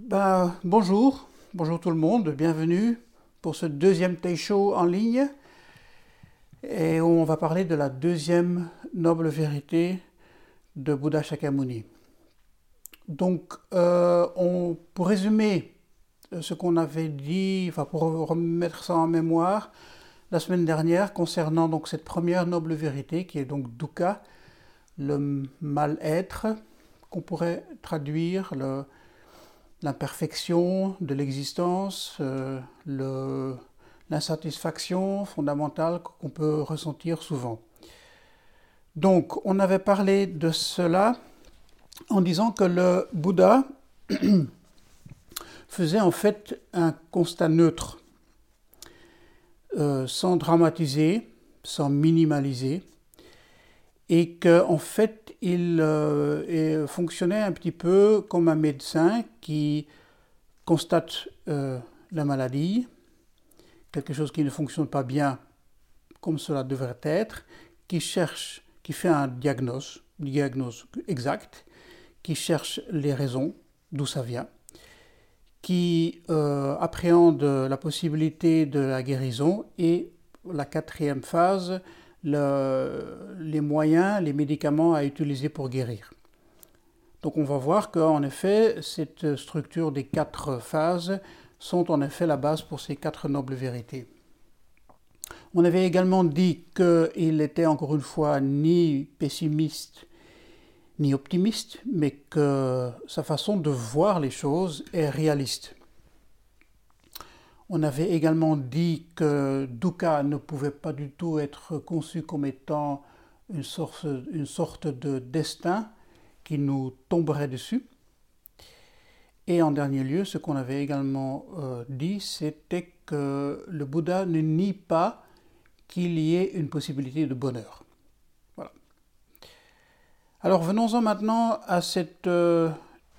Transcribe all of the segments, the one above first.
Ben, bonjour, bonjour tout le monde, bienvenue pour ce deuxième Show en ligne. Et on va parler de la deuxième noble vérité de Bouddha Shakyamuni. Donc, euh, pour résumer ce qu'on avait dit, enfin pour remettre ça en mémoire, la semaine dernière concernant donc cette première noble vérité qui est donc dukkha, le mal-être, qu'on pourrait traduire l'imperfection de l'existence, euh, l'insatisfaction fondamentale qu'on peut ressentir souvent. Donc, on avait parlé de cela en disant que le Bouddha faisait en fait un constat neutre euh, sans dramatiser, sans minimaliser, et qu'en en fait, il euh, fonctionnait un petit peu comme un médecin qui constate euh, la maladie, quelque chose qui ne fonctionne pas bien comme cela devrait être, qui cherche, qui fait un diagnostic, diagnose exact, qui cherche les raisons d'où ça vient, qui euh, appréhende la possibilité de la guérison et la quatrième phase, les moyens, les médicaments à utiliser pour guérir. Donc on va voir qu'en effet, cette structure des quatre phases sont en effet la base pour ces quatre nobles vérités. On avait également dit qu'il était encore une fois ni pessimiste ni optimiste, mais que sa façon de voir les choses est réaliste. On avait également dit que Dukkha ne pouvait pas du tout être conçu comme étant une sorte, de destin qui nous tomberait dessus. Et en dernier lieu, ce qu'on avait également euh, dit, c'était que le Bouddha ne nie pas qu'il y ait une possibilité de bonheur. Alors venons-en maintenant à cette euh,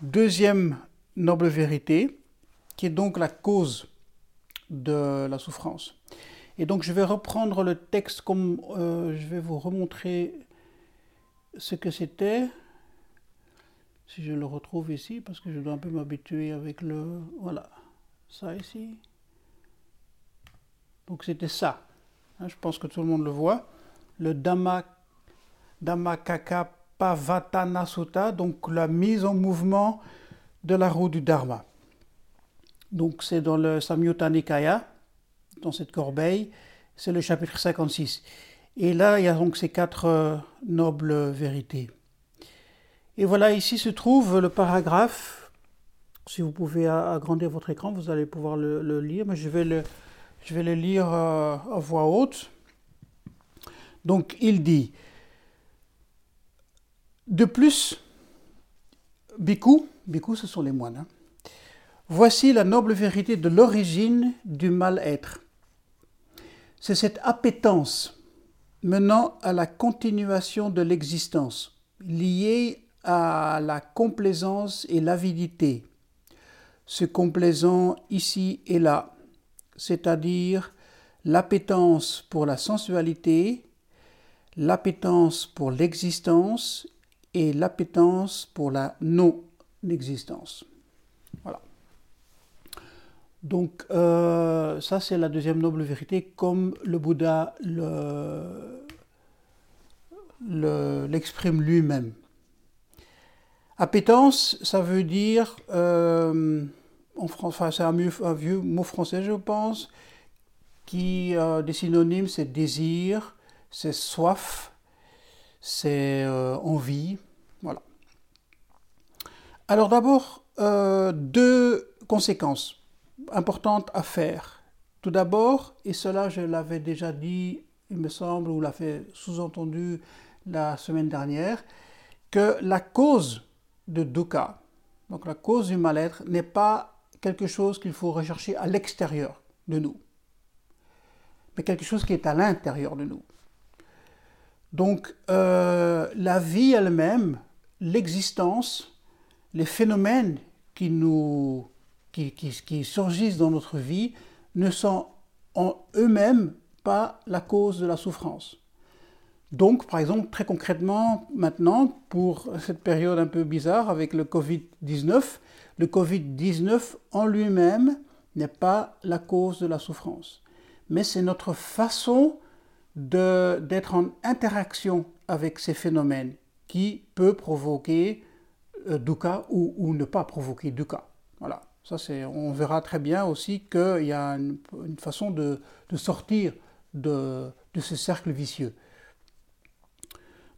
deuxième noble vérité, qui est donc la cause de la souffrance. Et donc je vais reprendre le texte comme euh, je vais vous remontrer ce que c'était, si je le retrouve ici, parce que je dois un peu m'habituer avec le... Voilà, ça ici. Donc c'était ça. Hein, je pense que tout le monde le voit. Le Dhamma, Dhammakaka donc la mise en mouvement de la roue du Dharma. Donc c'est dans le Samyutta Nikaya, dans cette corbeille, c'est le chapitre 56. Et là, il y a donc ces quatre euh, nobles vérités. Et voilà, ici se trouve le paragraphe. Si vous pouvez agrandir votre écran, vous allez pouvoir le, lire, mais je vais le, je vais le lire euh, à voix haute. Donc il dit, de plus, Bhikkhu, Bhikkhu ce sont les moines, hein. Voici la noble vérité de l'origine du mal-être. C'est cette appétence menant à la continuation de l'existence, liée à la complaisance et l'avidité, se complaisant ici et là, c'est-à-dire l'appétence pour la sensualité, l'appétence pour l'existence et l'appétence pour la non-existence. Donc euh, ça c'est la deuxième noble vérité comme le Bouddha l'exprime lui-même. Appétence, ça veut dire, euh, en enfin, c'est un, vieux mot français je pense, qui a des synonymes, c'est désir, c'est soif, c'est euh, envie. Voilà. Alors d'abord, euh, deux conséquences importantes à faire. Tout d'abord, et cela je l'avais déjà dit, il me semble, ou l'a fait sous-entendu la semaine dernière, que la cause de dukkha, donc la cause du mal-être, n'est pas quelque chose qu'il faut rechercher à l'extérieur de nous, mais quelque chose qui est à l'intérieur de nous. Donc euh, la vie elle-même, l'existence, les phénomènes qui, nous, qui, surgissent dans notre vie ne sont en eux-mêmes pas la cause de la souffrance. Donc, par exemple, très concrètement, maintenant, pour cette période un peu bizarre avec le Covid-19, le Covid-19 en lui-même n'est pas la cause de la souffrance, mais c'est notre façon d'être en interaction avec ces phénomènes qui peut provoquer euh, dukkha ou, ne pas provoquer dukkha. Voilà. On verra très bien aussi qu'il y a une, façon de, sortir de, ce cercle vicieux.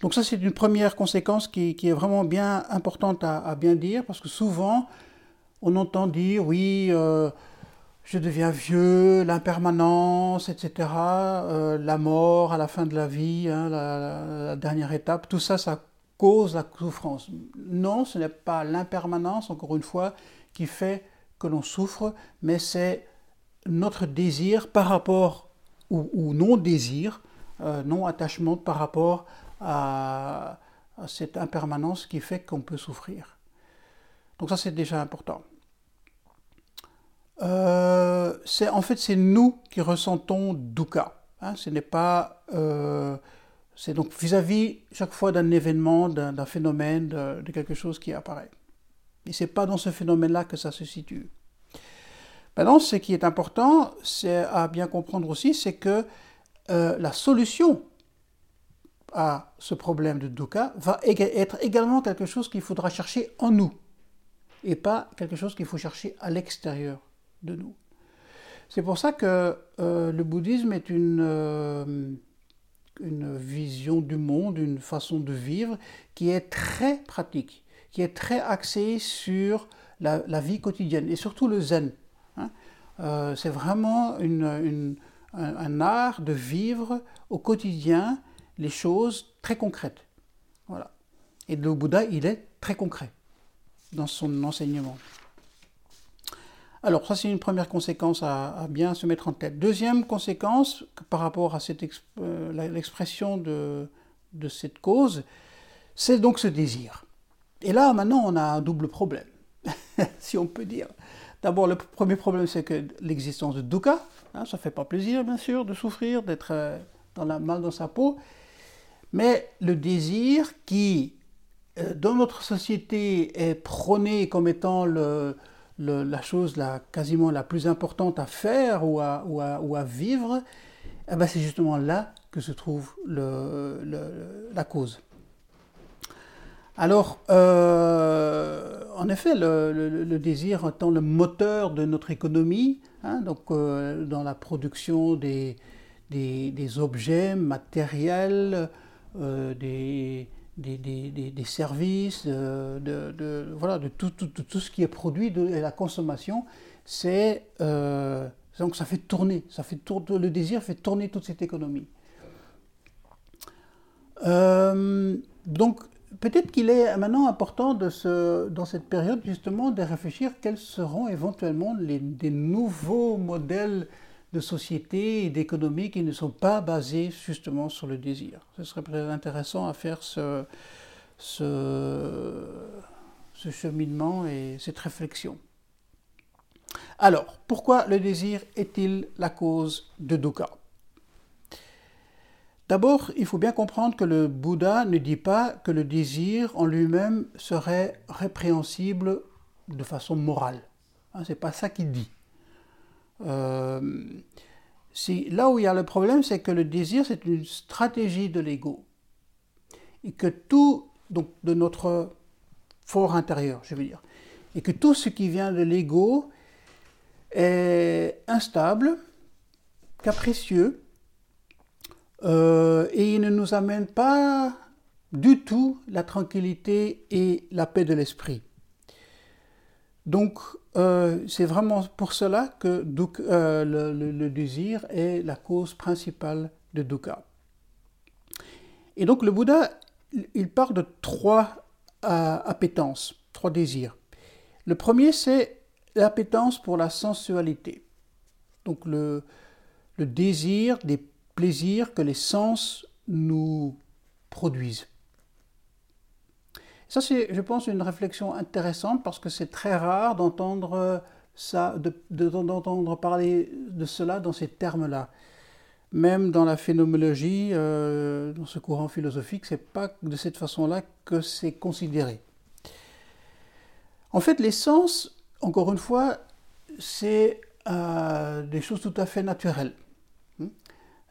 Donc ça, c'est une première conséquence qui, est vraiment bien importante à, bien dire, parce que souvent, on entend dire, oui, euh, je deviens vieux, l'impermanence, etc., euh, la mort à la fin de la vie, hein, la, dernière étape, tout ça, ça cause la souffrance. Non, ce n'est pas l'impermanence, encore une fois, qui fait que l'on souffre, mais c'est notre désir par rapport, ou, non-désir, euh, non-attachement par rapport à, cette impermanence qui fait qu'on peut souffrir. Donc ça, c'est déjà important. Euh, en fait c'est nous qui ressentons dukkha. Hein, ce n'est pas euh, c'est donc vis-à-vis chaque fois d'un événement, d'un phénomène, de, quelque chose qui apparaît. Et c'est pas dans ce phénomène-là que ça se situe. Maintenant, ce qui est important, c'est à bien comprendre aussi, c'est que euh, la solution à ce problème de dukkha va être également quelque chose qu'il faudra chercher en nous et pas quelque chose qu'il faut chercher à l'extérieur de nous. C'est pour ça que euh, le bouddhisme est euh, une vision du monde, une façon de vivre qui est très pratique, qui est très axée sur la, vie quotidienne et surtout le zen. Hein. Euh, c'est vraiment un, art de vivre au quotidien les choses très concrètes. Voilà. Et le Bouddha, il est très concret dans son enseignement. Alors ça c'est une première conséquence à, bien se mettre en tête. Deuxième conséquence par rapport à euh, l'expression de cette cause, c'est donc ce désir. Et là maintenant on a un double problème, si on peut dire. D'abord le premier problème c'est que l'existence de dukkha, hein, ça fait pas plaisir bien sûr de souffrir, d'être euh, dans la mal dans sa peau, mais le désir qui euh, dans notre société est prôné comme étant la chose la, quasiment la plus importante à faire ou à, vivre, eh ben c'est justement là que se trouve la cause. Alors, euh, en effet, le, désir étant le moteur de notre économie, hein, donc euh, dans la production des, objets matériels, euh, des, services, de, voilà, tout, ce qui est produit de la consommation, c'est donc ça fait tourner, ça fait le désir fait tourner toute cette économie. Donc peut-être qu'il est maintenant important dans cette période justement de réfléchir quels seront éventuellement les, des nouveaux modèles de société et d'économie qui ne sont pas basées justement sur le désir. Ce serait peut-être intéressant à faire ce, ce, ce cheminement et cette réflexion. Alors, pourquoi le désir est-il la cause de dukkha? D'abord, il faut bien comprendre que le Bouddha ne dit pas que le désir en lui-même serait répréhensible de façon morale. Hein, Ce n'est pas ça qu'il dit. Euh, là où il y a le problème, c'est que le désir, c'est une stratégie de l'ego. Et que tout, donc de notre fort intérieur, je veux dire, et que tout ce qui vient de l'ego est instable, capricieux, euh, et il ne nous amène pas du tout la tranquillité et la paix de l'esprit. Donc, euh, c'est vraiment pour cela que euh, le, désir est la cause principale de dukkha. Et donc, le Bouddha, il part de trois appétences, trois désirs. Le premier, c'est l'appétence pour la sensualité. Donc, le, le désir des plaisirs que les sens nous produisent. Ça, c'est, je pense, une réflexion intéressante parce que c'est très rare d'entendre ça, parler de cela dans ces termes-là. même dans la phénoménologie, euh, dans ce courant philosophique, c'est pas de cette façon-là que c'est considéré. En fait, les sens, encore une fois, c'est euh, des choses tout à fait naturelles.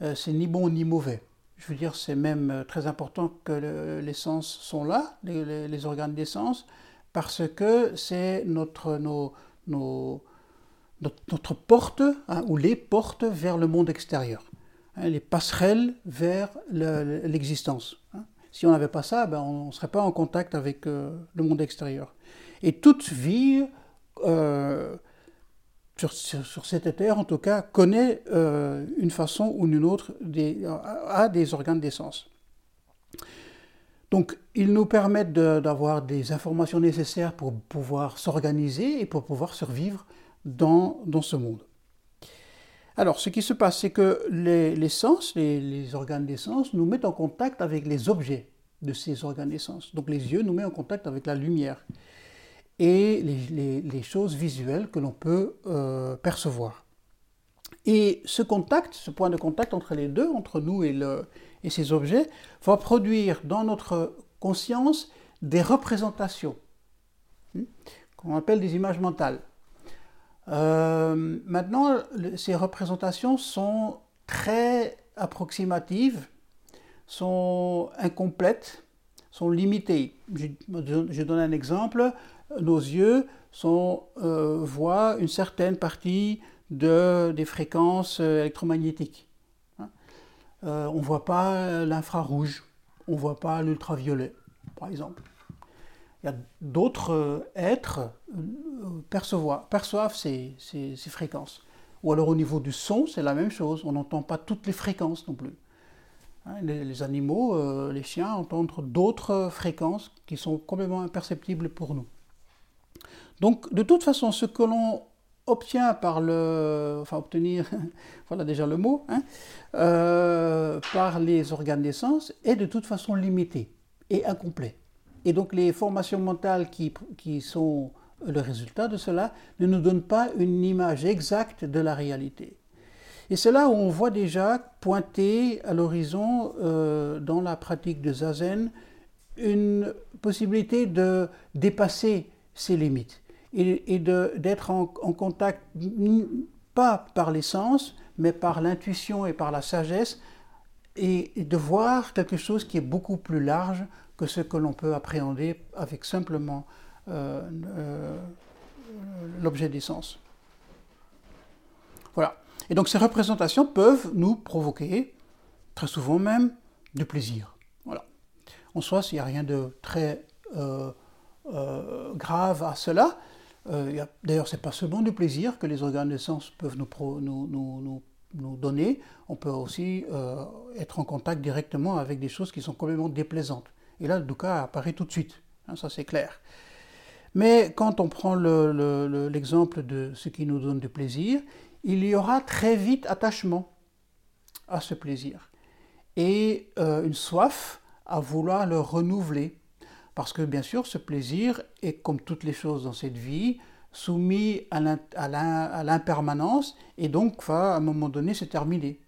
Euh, c'est ni bon ni mauvais. Je veux dire, c'est même très important que les sens sont là, les, organes des sens, parce que c'est notre, nos, notre, porte, hein, ou les portes vers le monde extérieur. Hein, les passerelles vers l'existence. Hein. Si on n'avait pas ça, ben on ne serait pas en contact avec euh, le monde extérieur. Et toute vie, euh, sur, cette terre en tout cas, connaît euh, une façon ou une autre, des, a des organes d'essence. Donc, ils nous permettent d'avoir des informations nécessaires pour pouvoir s'organiser et pour pouvoir survivre dans, ce monde. Alors, ce qui se passe, c'est que les, sens, les, organes des sens, nous mettent en contact avec les objets de ces organes des sens. Donc, les yeux nous mettent en contact avec la lumière et les, choses visuelles que l'on peut euh, percevoir. Et ce contact, ce point de contact entre les deux, entre nous et, ces objets, va produire dans notre conscience des représentations, hmm, qu'on appelle des images mentales. Euh, maintenant, ces représentations sont très approximatives, sont incomplètes, sont limitées. Je, donne un exemple. Nos yeux euh, voient une certaine partie de, des fréquences euh, électromagnétiques. Hein. on ne voit pas l'infrarouge, on ne voit pas l'ultraviolet, par exemple. Il y a d'autres êtres perçoivent ces, fréquences. Ou alors au niveau du son, c'est la même chose, on n'entend pas toutes les fréquences non plus. Hein, les, animaux, euh, les chiens entendent d'autres fréquences qui sont complètement imperceptibles pour nous. Donc de toute façon, ce que l'on obtient par le, enfin obtenir, voilà déjà le mot, hein, euh, par les organes des sens est de toute façon limité et incomplet. Et donc les formations mentales qui, sont le résultat de cela ne nous donne pas une image exacte de la réalité. Et c'est là où on voit déjà pointer à l'horizon, euh, dans la pratique de Zazen, une possibilité de dépasser ces limites et, d'être en, contact, pas par les sens, mais par l'intuition et par la sagesse, et, de voir quelque chose qui est beaucoup plus large que ce que l'on peut appréhender avec simplement euh, euh, l'objet d'essence. Voilà. Et donc ces représentations peuvent nous provoquer, très souvent même, du plaisir. Voilà. En soi, il n'y a rien de très euh, grave à cela. D'ailleurs, ce n'est pas seulement du plaisir que les organes d'essence peuvent nous, donner. On peut aussi être en contact directement avec des choses qui sont complètement déplaisantes. Et là, le dukkha apparaît tout de suite. Hein, ça, c'est clair. Mais quand on prend l'exemple de ce qui nous donne du plaisir, il y aura très vite attachement à ce plaisir et euh, une soif à vouloir le renouveler. Parce que bien sûr, ce plaisir est, comme toutes les choses dans cette vie, soumis à l'impermanence et donc à un moment donné se terminer.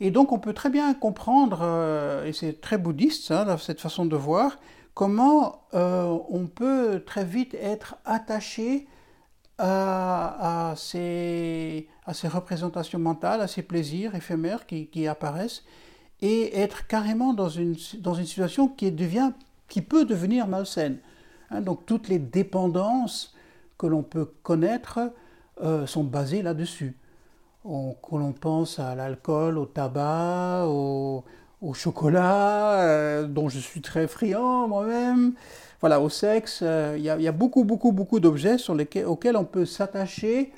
Et donc on peut très bien comprendre, euh, et c'est très bouddhiste ça, cette façon de voir, comment euh, on peut très vite être attaché à, ces, représentations mentales, à ces plaisirs éphémères qui, apparaissent, et être carrément dans une, situation qui, devient, qui peut devenir malsaine. Hein, donc toutes les dépendances que l'on peut connaître euh, sont basées là-dessus. Que l'on pense à l'alcool, au tabac, au, chocolat, euh, dont je suis très friand moi-même, voilà, au sexe. Euh, il y, a beaucoup, beaucoup, beaucoup d'objets auxquels on peut s'attacher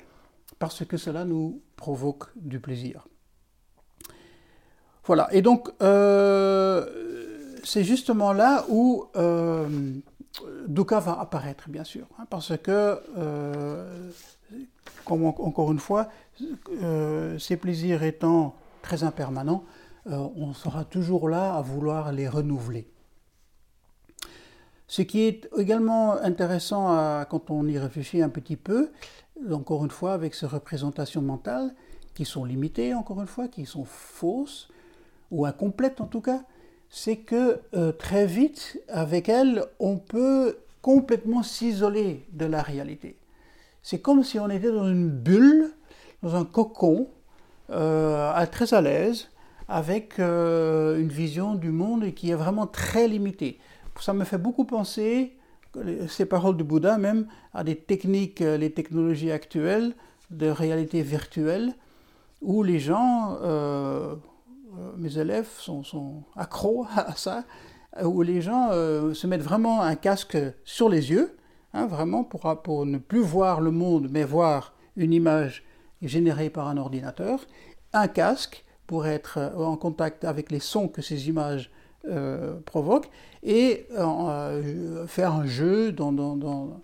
parce que cela nous provoque du plaisir. Voilà, et donc c'est justement là où Dukkha va apparaître, bien sûr, hein, parce que, comme encore une fois, ces plaisirs étant très impermanents, euh, on sera toujours là à vouloir les renouveler. Ce qui est également intéressant quand on y réfléchit un petit peu, encore une fois avec ces représentations mentales, qui sont limitées, encore une fois, qui sont fausses, ou incomplètes en tout cas, c'est que euh, très vite, avec elles, on peut complètement s'isoler de la réalité. C'est comme si on était dans une bulle, dans un cocon, euh, très à l'aise, avec euh, une vision du monde qui est vraiment très limitée. Ça me fait beaucoup penser, ces paroles du Bouddha même, à des techniques, les technologies actuelles de réalité virtuelle, où les gens, mes élèves sont, sont, accros à ça, où les gens se mettent vraiment un casque sur les yeux, hein, vraiment pour, ne plus voir le monde, mais voir une image générée par un ordinateur, un casque pour être euh, en contact avec les sons que ces images euh, provoquent et euh, faire un jeu dans,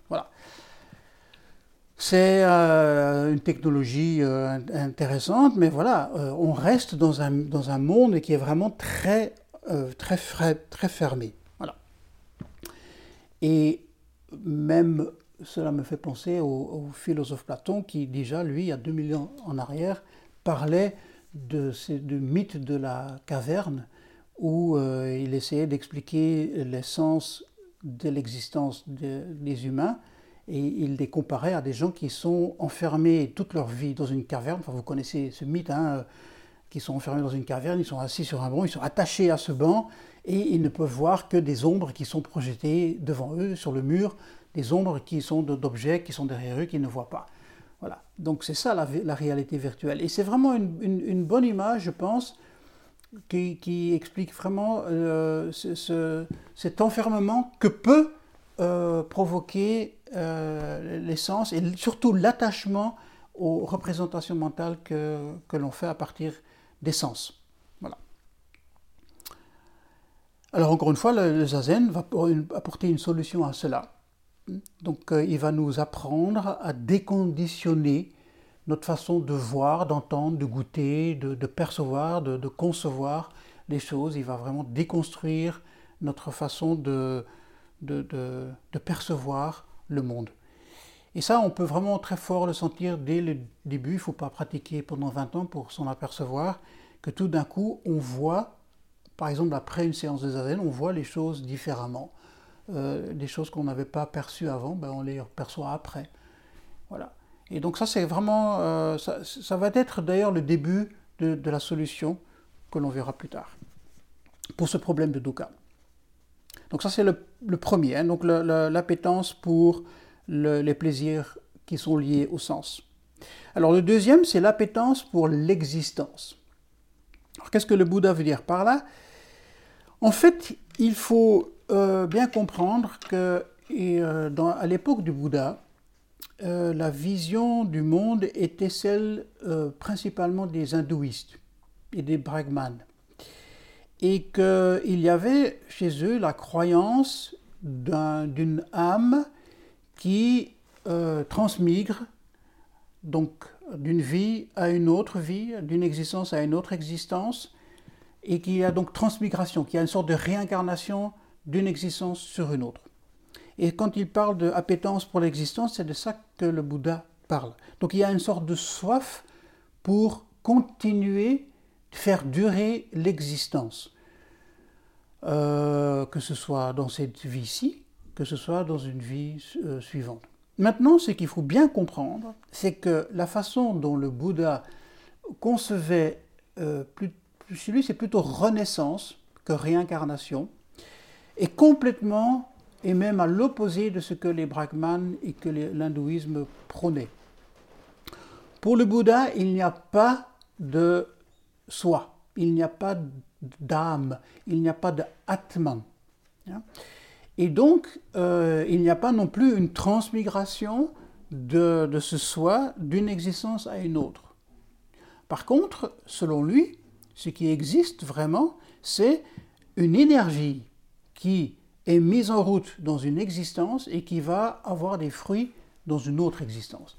voilà. C'est une technologie intéressante, mais voilà, on reste dans un, dans un monde qui est vraiment très, très, très fermé. Voilà. Et même cela me fait penser au, philosophe Platon qui déjà, lui, il y a 2000 ans en arrière, parlait de, du mythe de la caverne où euh, il essayait d'expliquer l'essence de l'existence des humains et il les comparait à des gens qui sont enfermés toute leur vie dans une caverne. Enfin, vous connaissez ce mythe, hein, euh, qui sont enfermés dans une caverne, ils sont assis sur un banc, ils sont attachés à ce banc et ils ne peuvent voir que des ombres qui sont projetées devant eux sur le mur, des ombres qui sont d'objets qui sont derrière eux qu'ils ne voient pas. Voilà. Donc c'est ça la, réalité virtuelle. Et c'est vraiment une, bonne image, je pense, qui, explique vraiment euh, cet enfermement que peut euh, provoquer euh, l'essence et surtout l'attachement aux représentations mentales que, que l'on fait à partir des sens. Voilà. Alors encore une fois, le zazen va apporter une solution à cela. Donc euh, il va nous apprendre à déconditionner notre façon de voir, d'entendre, de goûter, de, percevoir, de, concevoir les choses. Il va vraiment déconstruire notre façon de, de, percevoir le monde. Et ça, on peut vraiment très fort le sentir dès le début. Il ne faut pas pratiquer pendant 20 ans pour s'en apercevoir que tout d'un coup, on voit, par exemple après une séance de zazen, on voit les choses différemment. Euh, des choses qu'on n'avait pas perçues avant, ben on les perçoit après. Voilà. Et donc ça, c'est vraiment, euh, ça, va être d'ailleurs le début de, la solution que l'on verra plus tard pour ce problème de dukkha. Donc ça, c'est le, premier, hein. donc l'appétence pour les plaisirs qui sont liés au sens. Alors le deuxième, c'est l'appétence pour l'existence. Alors qu'est-ce que le Bouddha veut dire par là? En fait, il faut euh, bien comprendre que euh, à l'époque du Bouddha, euh, la vision du monde était celle principalement des hindouistes et des brahmanes. Et qu'il y avait chez eux la croyance d'une âme qui transmigre donc d'une vie à une autre vie, d'une existence à une autre existence, et qui a donc transmigration, qui a une sorte de réincarnation d'une existence sur une autre. Et quand il parle d'appétence pour l'existence, c'est de ça que le Bouddha parle. Donc il y a une sorte de soif pour continuer de faire durer l'existence, euh, que ce soit dans cette vie-ci, que ce soit dans une vie euh, suivante. Maintenant, ce qu'il faut bien comprendre, c'est que la façon dont le Bouddha concevait, euh, chez lui c'est plutôt renaissance que réincarnation, est complètement et même à l'opposé de ce que les brahmanes et que l'hindouisme prônaient. Pour le Bouddha, il n'y a pas de soi, il n'y a pas d'âme, il n'y a pas de. Hein. Et donc, euh, il n'y a pas non plus une transmigration de, de ce soi d'une existence à une autre. Par contre, selon lui, ce qui existe vraiment, c'est une énergie qui est mise en route dans une existence et qui va avoir des fruits dans une autre existence.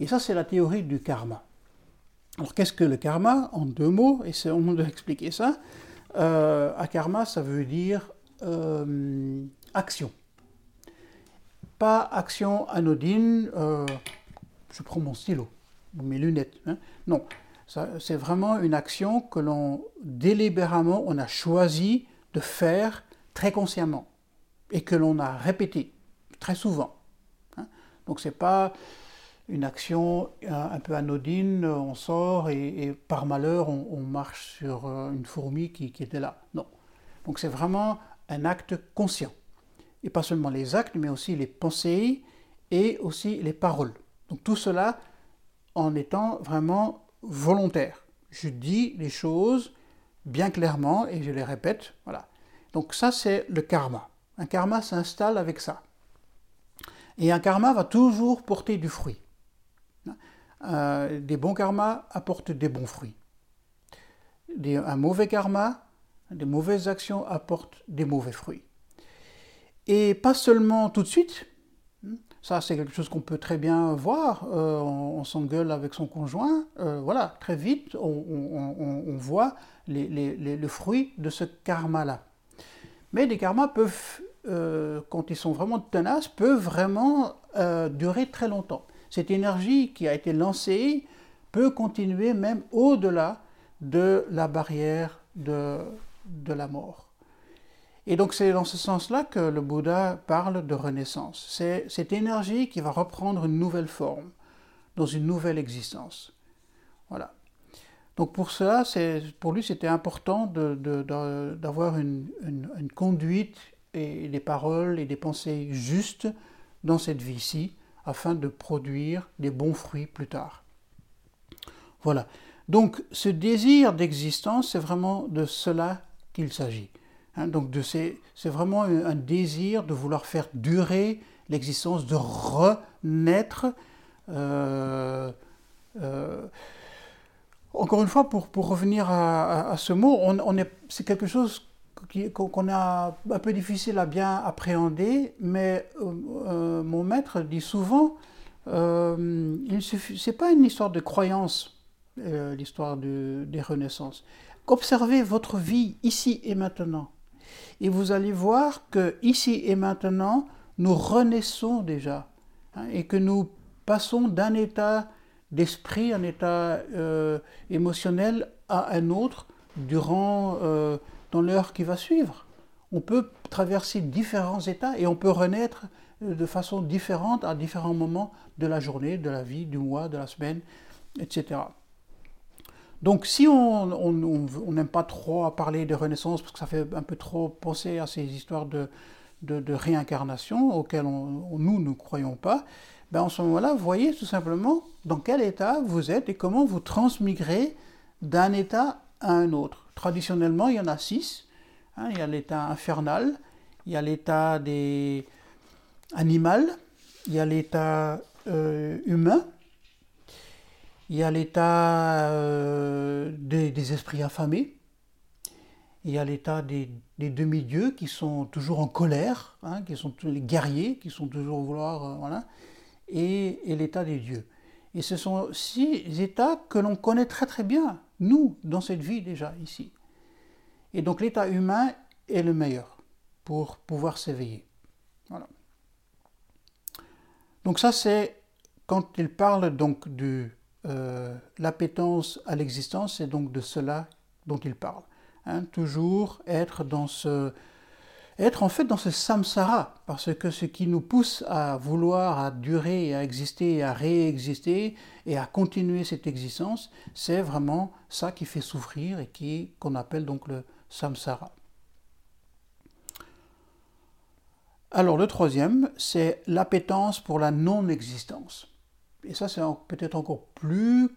Et ça, c'est la théorie du karma. Alors, qu'est-ce que le karma En deux mots, essayons d'expliquer ça. Euh, à karma, ça veut dire euh, action. Pas action anodine, euh, je prends mon stylo, mes lunettes. Hein. Non, C'est vraiment une action que l'on délibérément, on a choisi de faire très consciemment et que l'on a répété très souvent. Hein. Donc c'est pas une action un peu anodine, on sort et, par malheur on, marche sur euh, une fourmi qui, qui était là. Non. Donc c'est vraiment un acte conscient. Et pas seulement les actes, mais aussi les pensées et aussi les paroles. Donc tout cela en étant vraiment volontaire. Je dis les choses bien clairement et je les répète. Voilà. Donc ça c'est le karma. Un karma s'installe avec ça. Et un karma va toujours porter du fruit. Euh, des bons karmas apportent des bons fruits. un mauvais karma, des mauvaises actions apportent des mauvais fruits. Et pas seulement tout de suite, ça c'est quelque chose qu'on peut très bien voir, euh, on, s'engueule avec son conjoint, euh, voilà, très vite on, voit le fruit de ce karma-là. Mais des karmas peuvent, quand ils sont vraiment tenaces, peuvent vraiment durer très longtemps cette énergie qui a été lancée peut continuer même au-delà de la barrière de, de la mort. Et donc c'est dans ce sens-là que le Bouddha parle de renaissance. C'est cette énergie qui va reprendre une nouvelle forme, dans une nouvelle existence. Voilà. Donc pour cela, pour lui, c'était important d'avoir une, une, une, conduite et des paroles et des pensées justes dans cette vie-ci, afin de produire des bons fruits plus tard. Voilà. Donc ce désir d'existence, c'est vraiment de cela qu'il s'agit. Hein. donc c'est vraiment un désir de vouloir faire durer l'existence, de renaître. Euh, euh, encore une fois, pour, pour revenir à, ce mot, on, on c'est quelque chose qu'on a un peu difficile à bien appréhender, mais euh, euh, mon maître dit souvent, euh, ce n'est pas une histoire de croyance, l'histoire des renaissances. Observez votre vie ici et maintenant. Et vous allez voir que ici et maintenant, nous renaissons déjà. Hein, et que nous passons d'un état d'esprit, un état émotionnel à un autre durant dans l'heure qui va suivre. On peut traverser différents états et on peut renaître euh, de façon différente à différents moments de la journée, de la vie, du mois, de la semaine, etc. Donc si on n'aime pas trop parler de renaissance parce que ça fait un peu trop penser à ces histoires de, réincarnation auxquelles nous ne croyons pas, ben en ce moment-là, voyez tout simplement dans quel état vous êtes et comment vous transmigrez d'un état à un autre. Traditionnellement, il y en a six. Hein. il y a l'état infernal, il y a l'état des animal, il y a l'état euh, humain, il y a l'état euh, des, esprits affamés, il y a l'état des, demi-dieux qui sont toujours en colère, hein, qui sont les guerriers, qui sont toujours vouloir, euh, voilà, et l'état des dieux. Et ce sont six états que l'on connaît très très bien, nous, dans cette vie déjà ici. Et donc l'état humain est le meilleur pour pouvoir s'éveiller. Voilà. Donc ça c'est quand il parle donc de euh, l'appétence à l'existence, c'est donc de cela dont il parle. Hein. toujours être dans ce être en fait dans ce samsara, parce que ce qui nous pousse à vouloir, à durer, à exister, à réexister et à continuer cette existence, c'est vraiment ça qui fait souffrir et qui qu'on appelle donc le samsara. Alors le troisième, c'est l'appétence pour la non-existence. Et ça, c'est peut-être encore plus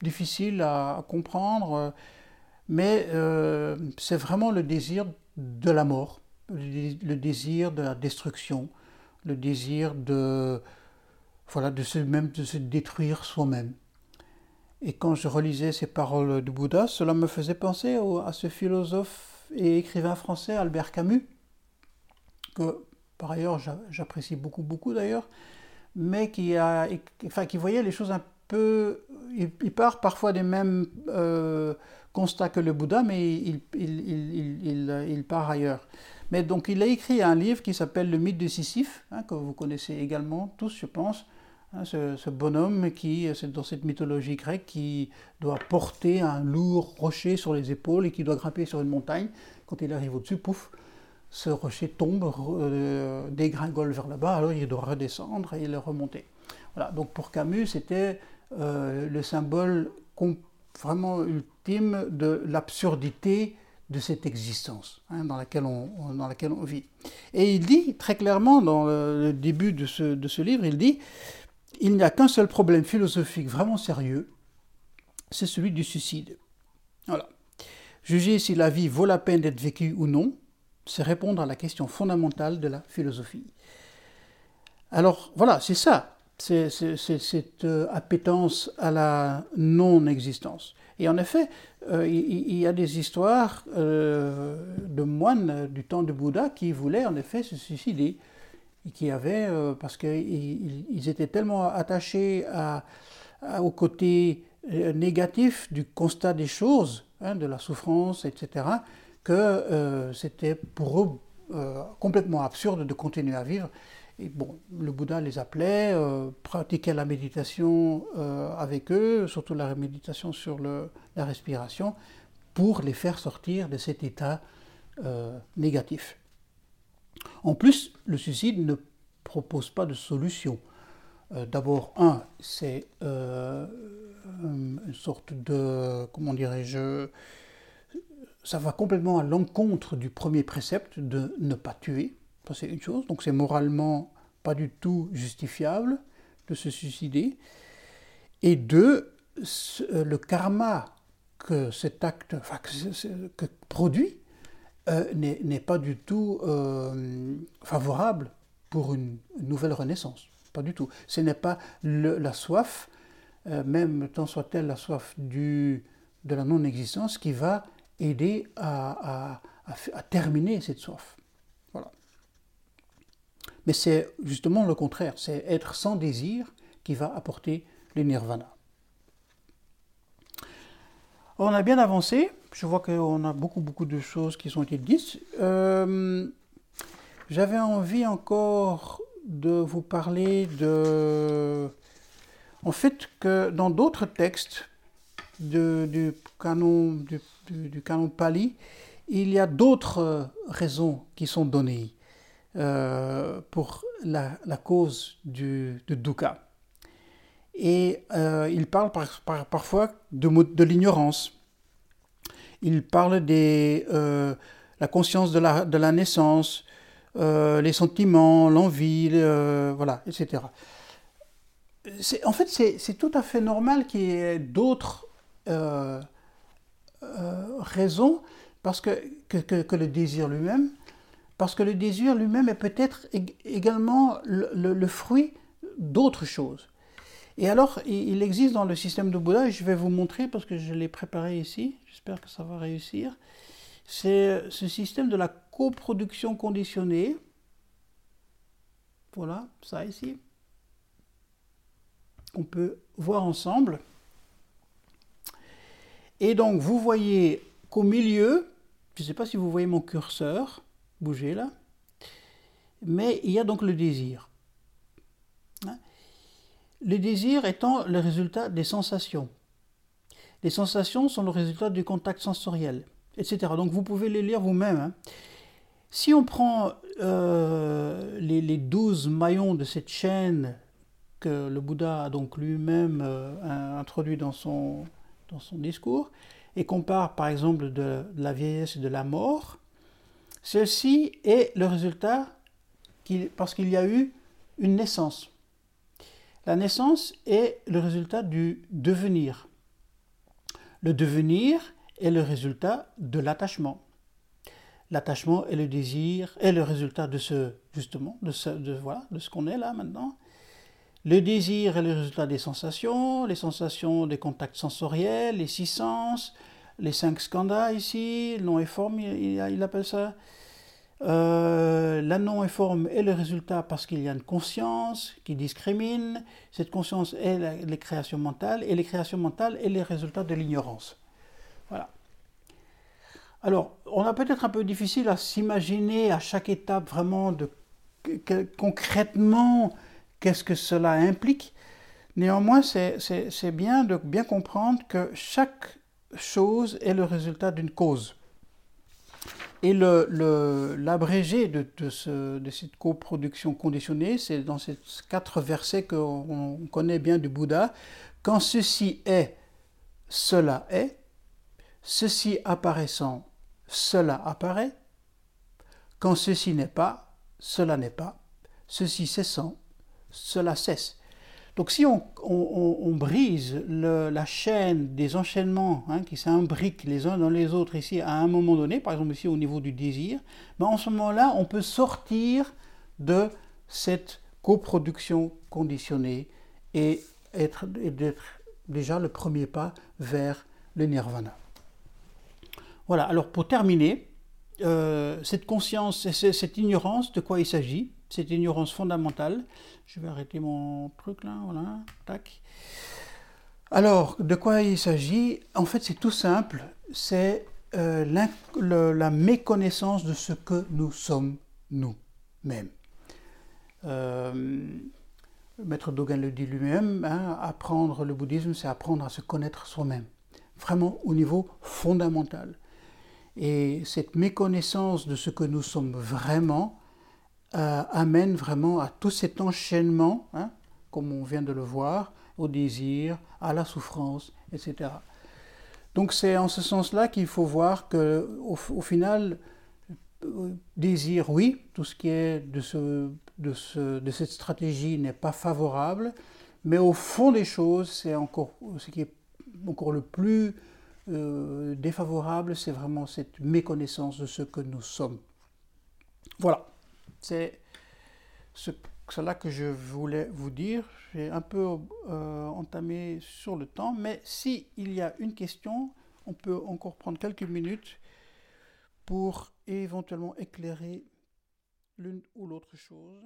difficile à comprendre, mais euh, c'est vraiment le désir de la mort le désir de la destruction, le désir de, voilà, de se, même de se détruire soi-même. Et quand je relisais ces paroles du Bouddha, cela me faisait penser à ce philosophe et écrivain français Albert Camus, que par ailleurs j'apprécie beaucoup, beaucoup d'ailleurs, mais qui, a, enfin, qui voyait les choses un peu. Il, part parfois des mêmes euh, constats que le Bouddha, mais il, il, il part ailleurs. Mais donc il a écrit un livre qui s'appelle Le mythe de Sisyphe, hein, que vous connaissez également tous, je pense, Hein, ce, bonhomme qui, dans cette mythologie grecque, qui doit porter un lourd rocher sur les épaules et qui doit grimper sur une montagne. Quand il arrive au-dessus, pouf, ce rocher tombe, euh, dégringole vers là-bas, alors il doit redescendre et le remonter. Voilà, donc pour Camus, c'était euh, le symbole vraiment ultime de l'absurdité de cette existence hein, dans, laquelle on, dans laquelle on vit. Et il dit très clairement dans le, début de ce, de ce livre, il dit il n'y a qu'un seul problème philosophique vraiment sérieux, c'est celui du suicide. Voilà. Juger si la vie vaut la peine d'être vécue ou non, c'est répondre à la question fondamentale de la philosophie. Alors voilà, c'est ça, c'est cette euh, appétence à la non-existence. Et en effet, euh, il, y a des histoires euh, de moines du temps de Bouddha qui voulaient en effet se suicider qui avaient, parce qu'ils étaient tellement attachés au côté négatif du constat des choses, hein, de la souffrance, etc., que c'était pour eux complètement absurde de continuer à vivre. Et bon, le Bouddha les appelait, pratiquait la méditation avec eux, surtout la méditation sur la respiration, pour les faire sortir de cet état négatif. En plus, le suicide ne propose pas de solution. Euh, d'abord, un, c'est euh, une sorte de, comment dirais-je, ça va complètement à l'encontre du premier précepte de ne pas tuer. C'est une chose. Donc, c'est moralement pas du tout justifiable de se suicider. Et deux, euh, le karma que cet acte produit euh, n'est pas du tout euh, favorable pour une nouvelle renaissance. Pas du tout. Ce n'est pas la soif, même tant soit-elle la soif de la non-existence, qui va aider à, terminer cette soif. Mais c'est justement le contraire, c'est être sans désir qui va apporter le nirvana. On a bien avancé. Je vois qu'on a beaucoup, beaucoup de choses qui sont été dites. Euh, j'avais envie encore de vous parler de... En fait, que dans d'autres textes du, canon, du, canon Pali, il y a d'autres raisons qui sont données euh, pour la, cause du, dukkha. Et euh, il parle parfois de, de l'ignorance. Il parle de euh, la conscience de la, de la naissance, les sentiments, l'envie, voilà, etc. En fait, c'est tout à fait normal qu'il y ait d'autres raisons parce que, que, le désir lui-même, parce que le désir lui-même est peut-être également le fruit d'autres choses. Et alors, il existe dans le système de Bouddha, je vais vous montrer parce que je l'ai préparé ici, j'espère que ça va réussir, c'est ce système de la coproduction conditionnée. Voilà, ça ici. On peut voir ensemble. Et donc, vous voyez qu'au milieu, je ne sais pas si vous voyez mon curseur bouger là, mais il y a donc le désir. Le désir étant le résultat des sensations. Les sensations sont le résultat du contact sensoriel, etc. Donc vous pouvez les lire vous-même. Hein. Si on prend euh, les, douze maillons de cette chaîne que le Bouddha a donc lui-même euh, introduit dans son, dans son discours, et compare par exemple de, la vieillesse et de la mort, celle-ci est le résultat parce qu'il y a eu une naissance. La naissance est le résultat du devenir. Le devenir est le résultat de l'attachement. L'attachement et le désir est le résultat de ce, justement, de ce, de, de ce qu'on est là maintenant. Le désir est le résultat des sensations, les sensations des contacts sensoriels, les six sens, les cinq skandhas ici, nom et forme, il, appelle ça. Euh, la non-informe est le résultat parce qu'il y a une conscience qui discrimine. Cette conscience est les créations mentales et les créations mentales est les résultats de l'ignorance. Voilà. Alors, on a peut-être un peu difficile à s'imaginer à chaque étape vraiment de concrètement qu'est-ce que cela implique. Néanmoins, c'est bien de bien comprendre que chaque chose est le résultat d'une cause. Et l'abrégé de, de, cette coproduction conditionnée, c'est dans ces quatre versets qu'on connaît bien du Bouddha. Quand ceci est, cela est. Ceci apparaissant, cela apparaît. Quand ceci n'est pas, cela n'est pas. Ceci cessant, cela cesse. Donc si on, brise la chaîne des enchaînements hein, qui s'imbriquent les uns dans les autres ici à un moment donné, par exemple ici au niveau du désir, ben en ce moment-là, on peut sortir de cette coproduction conditionnée et être, d'être déjà le premier pas vers le nirvana. Voilà, alors pour terminer, euh, cette conscience, cette ignorance, de quoi il s'agit? Cette ignorance fondamentale. Je vais arrêter mon truc là, voilà, tac. Alors, de quoi il s'agit? En fait, c'est tout simple, c'est euh, la méconnaissance de ce que nous sommes nous-mêmes. Euh, Maître Dogen le dit lui-même, hein, apprendre le bouddhisme, c'est apprendre à se connaître soi-même, vraiment au niveau fondamental. Et cette méconnaissance de ce que nous sommes vraiment, euh, amène vraiment à tout cet enchaînement, hein, comme on vient de le voir, au désir, à la souffrance, etc. Donc c'est en ce sens-là qu'il faut voir que au, final, euh, désir, oui, tout ce qui est de, ce, de, ce, de cette stratégie n'est pas favorable, mais au fond des choses, c'est encore ce qui est encore le plus euh, défavorable, c'est vraiment cette méconnaissance de ce que nous sommes. Voilà. C'est cela que je voulais vous dire. J'ai un peu euh, entamé sur le temps, mais s'il y a une question, on peut encore prendre quelques minutes pour éventuellement éclairer l'une ou l'autre chose.